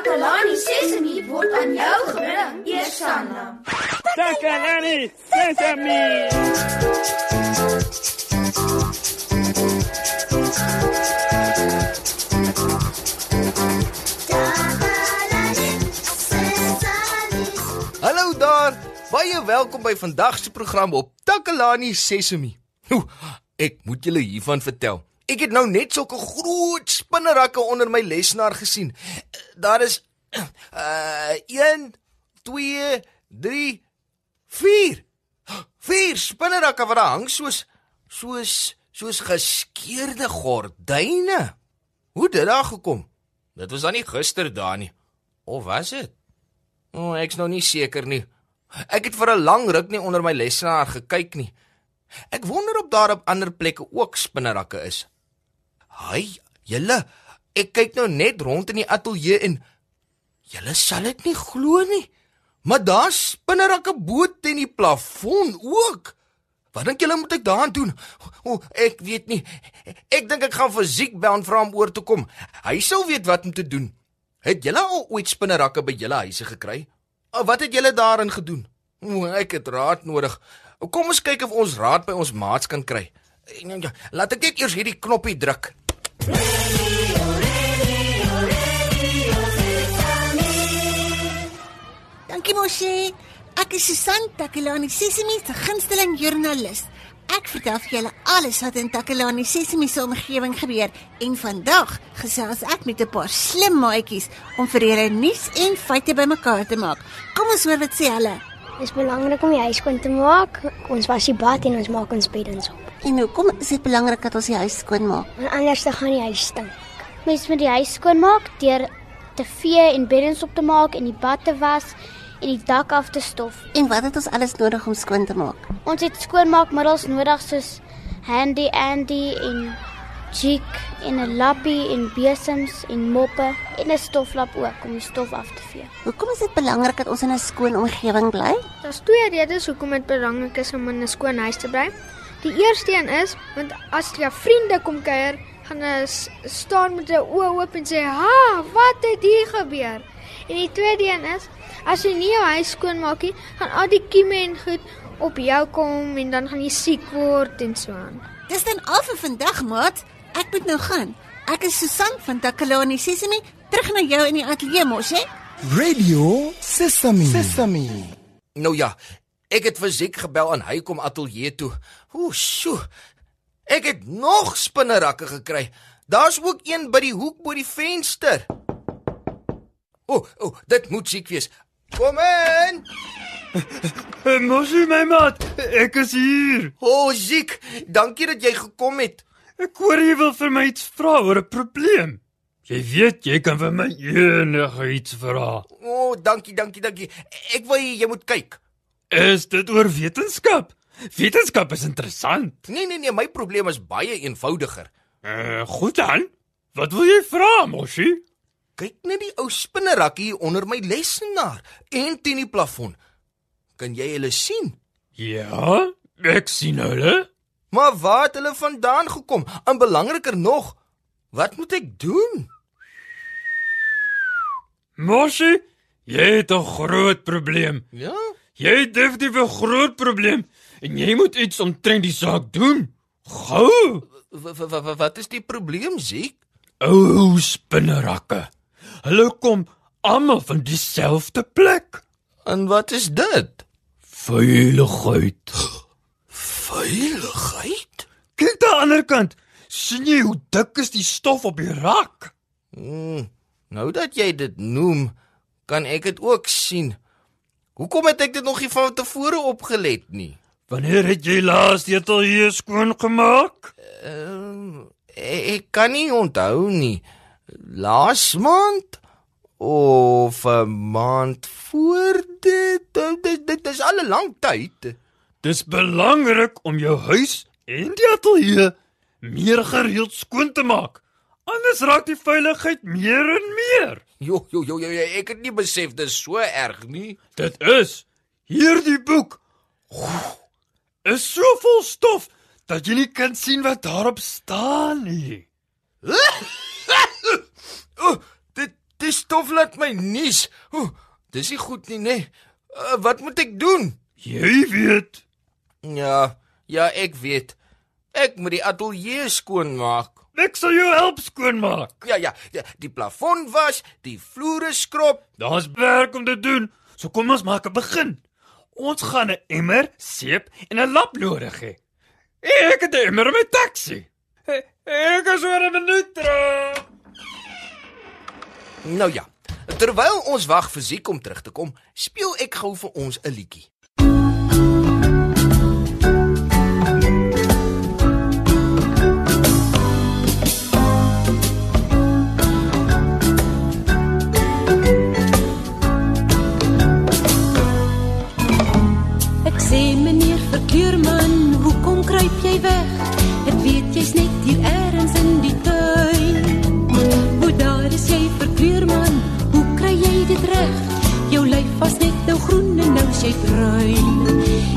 Takalani Sesemi word aan jou gebring, Eersanna. Takalani Sesemi. Hallo daar. Baie welkom by vandag se program op Takalani Sesemi. Oeh, ek moet julle hiervan vertel. Ek het nou net sulke groot spinnerakke onder my lesenaar gesien. Daar is uh 1 2 3 4. Vier spinnerakke wat daar hang soos soos soos geskeurde gordyne. Hoe het dit daar gekom? Dit was dan nie gister daar nie. Of was dit? O, oh, ek's nou nie seker nie. Ek het vir 'n lang ruk nie onder my lesenaar gekyk nie. Ek wonder of daar op ander plekke ook spinnerakke is. Haai, julle, ek kyk nou net rond in die ateljee en julle sal dit nie glo nie. Maar daar's spinnerakke bo teen die plafon ook. Wat dink julle moet ek daaraan doen? O, ek weet nie. Ek dink ek gaan vir Ziek bel en vra hom oor te kom. Hy sou weet wat om te doen. Het julle al ooit spinnerakke by julle huise gekry? Of wat het julle daarin gedoen? O, ek het raad nodig. Kom ons kyk of ons raad by ons maats kan kry. Ja, laat ek net eers hierdie knoppie druk. Dankie Moshi. Ek is Susan Takelani, Sesimi se gunsteling joernalis. Ek vertel vir julle alles wat in Takelani Sesimi se omgewing gebeur en vandag gesels ek met 'n paar slim maatjies om vir julle nuus en feite bymekaar te maak. Kom ons hoor wat sê hulle. Dit is belangrik om die huis skoon te maak. Ons was die bad en ons maak ons beddens op. En hoekom is dit belangrik dat ons die huis skoon maak? Want anders dan gaan die huis stink. Mens moet die huis skoon maak deur te vee en beddens op te maak en die bad te was en die dak af te stof. En wat het ons alles nodig om skoon te maak? Ons het skoonmaakmiddels nodig soos Handy Andy en jig en 'n lappie en besems en moppe en 'n stoflap ook om die stof af te vee. Hoekom is dit belangrik dat ons in 'n skoon omgewing bly? Daar's twee redes hoekom dit belangrik is om in 'n skoon huis te bly. Die eerste een is want as jou vriende kom kuier, gaan hulle staan met 'n oë oop en sê, "Ha, wat het hier gebeur?" En die tweede een is as jy nie jou huis skoon maak nie, gaan al die kieme en goed op jou kom en dan gaan jy siek word en so aan. Dis dan al vir vandag, maat. Ek moet nou gaan. Ek is Susan van Takalani Sesimi, terug na jou in die ateljee mos, hè? Radio Sesame. Sesame. Nou ja, ek het vir Ziek gebel en hy kom ateljee toe. Ooh, sjoe. Ek het nog spinnerakke gekry. Daar's ook een by die hoek bo die venster. O, oh, o, oh, dit moet Ziek wees. Kom in. Mosie my maat, ek is hier. O, oh, Ziek, dankie dat jy gekom het. Ek hoor jy wil vir my iets vra oor 'n probleem. Jy weet jy kan vir my enige iets vra. O, oh, dankie, dankie, dankie. Ek wil jy moet kyk. Is dit oor wetenskap? Wetenskap is interessant. Nee, nee, nee, my probleem is baie eenvoudiger. Uh, goed dan. Wat wil jy vra, Mosie? Kyk net die ou spinnerakkie onder my lesenaar en teen die plafon. Kan jy hulle sien? Ja, ek sien hulle. Maar waar het hulle vandaan gekom? En belangriker nog, wat moet ek doen? Mosie, jy het 'n groot probleem. Ja? Jy het definitief 'n groot probleem en jy moet iets omtrent die saak doen. Gou. Wat is die probleem, Ziek? O, spinnerakke. Hulle kom almal van dieselfde plek. En wat is dit? Veiligheid. Veiligheid? Kyk daar aan die ander kant. sien jy hoe dik is die stof op die rak? Hmm, nou dat jy dit noem, kan ek dit ook sien. Hoekom het ek dit nog nie van tevore opgelet nie? Wanneer het jy laas die ateljee skoon gemaak? Uh, ek kan nie onthou nie. Laas maand of 'n maand voor dit, dit dit is al 'n lang tyd. Dis belangrik om jou huis en die ateljee meer gereeld skoon te maak. Anders raak die veiligheid meer en meer. Jo jo jo, jo ek het nie besef dit is so erg nie. Dit is hierdie boek is so vol stof dat jy nie kan sien wat daarop staan nie. o, dit dit stof laat my nies. Oeh, dis nie goed nie, nê? Nee. Uh, wat moet ek doen? Jy weet. Ja, ja, ek weet. Ek moet die ateljee skoonmaak. Ek sal jou help skoonmaak. Ja, ja, ja, die plafon was, die vloere skrob. Daar's werk om te doen. So kom ons maak 'n begin. Ons gaan 'n emmer, seep en 'n lap nodig hê. Ek het 'n emmer in my taxi. Ek is oor 'n minuut terug. Nou ja, terwyl ons wag vir Ziek om terug te kom, speel ek gou vir ons 'n liedjie. Groen en nou is jy bruin.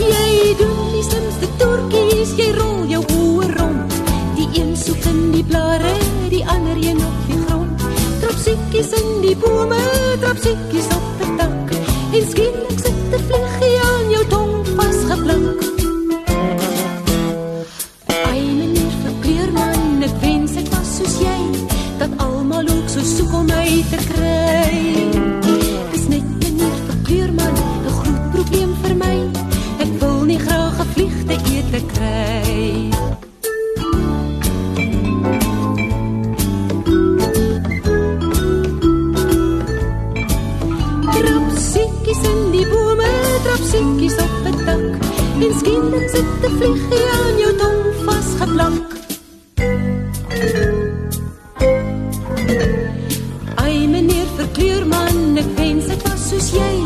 Jy doen die slimste toertjies, jy rol jou oë rond. Die een soek in die blare, die ander een op die grond. Trap siekies in die bome, trap siekies op die dak. En skielik sit 'n vliegie ete kry. Trap siekies in die bome, trap siekies op 'n dak. En skielik sit 'n vliegie aan jou tong vasgeplak. Ai meneer verkleurman, ek wens ek was soos jy,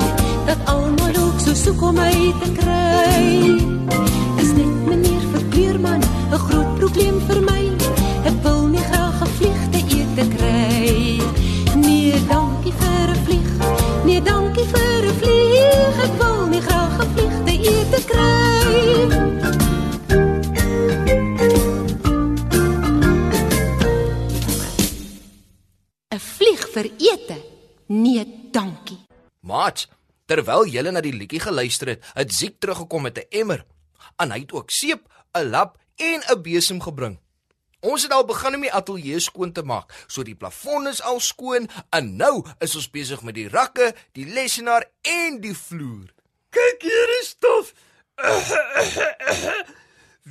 dat almal ook so soek om my te kry. Dankie. Maat, terwyl julle na die liedjie geluister het, het Ziek teruggekom met 'n emmer. En hy het ook seep, 'n lap en 'n besem gebring. Ons het al begin om die ateljee skoon te maak. So die plafon is al skoon en nou is ons besig met die rakke, die lesenaar en die vloer. Kyk hierdie stof.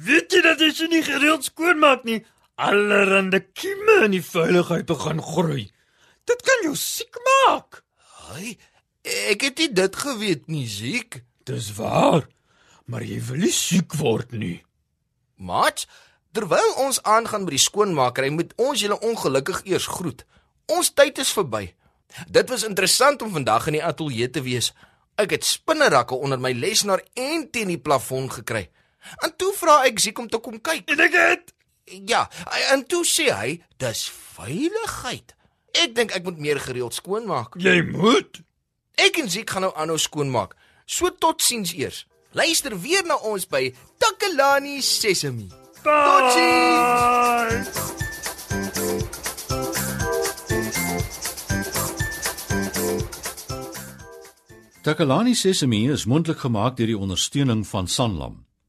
Weet jy dat jy nie gereeld skoonmaak nie, allerhande kieme in die veiligheid begin groei. Dit kan jou siek maak. Hy, ek het nie dit geweet nie, Ziek. Dis waar. Maar jy wil nie siek word nie. Maat, terwyl ons aangaan by die skoonmakery, moet ons julle ongelukkig eers groet. Ons tyd is verby. Dit was interessant om vandag in die ateljee te wees. Ek het spinnerakke onder my lesenaar en teen die plafon gekry. En toe vra ek Ziek om te kom kyk. En ek het Ja, en toe sê hy, dis veiligheid. Ek dink ek moet meer gereeld skoonmaak. jy moet. Ek en Ziek gaan nou aanhou skoonmaak. So totsiens eers. Luister weer na ons by Takalani Sesemi. Totsiens. Takalani Sesemi is mondelik gemaak deur die ondersteuning van Sanlam.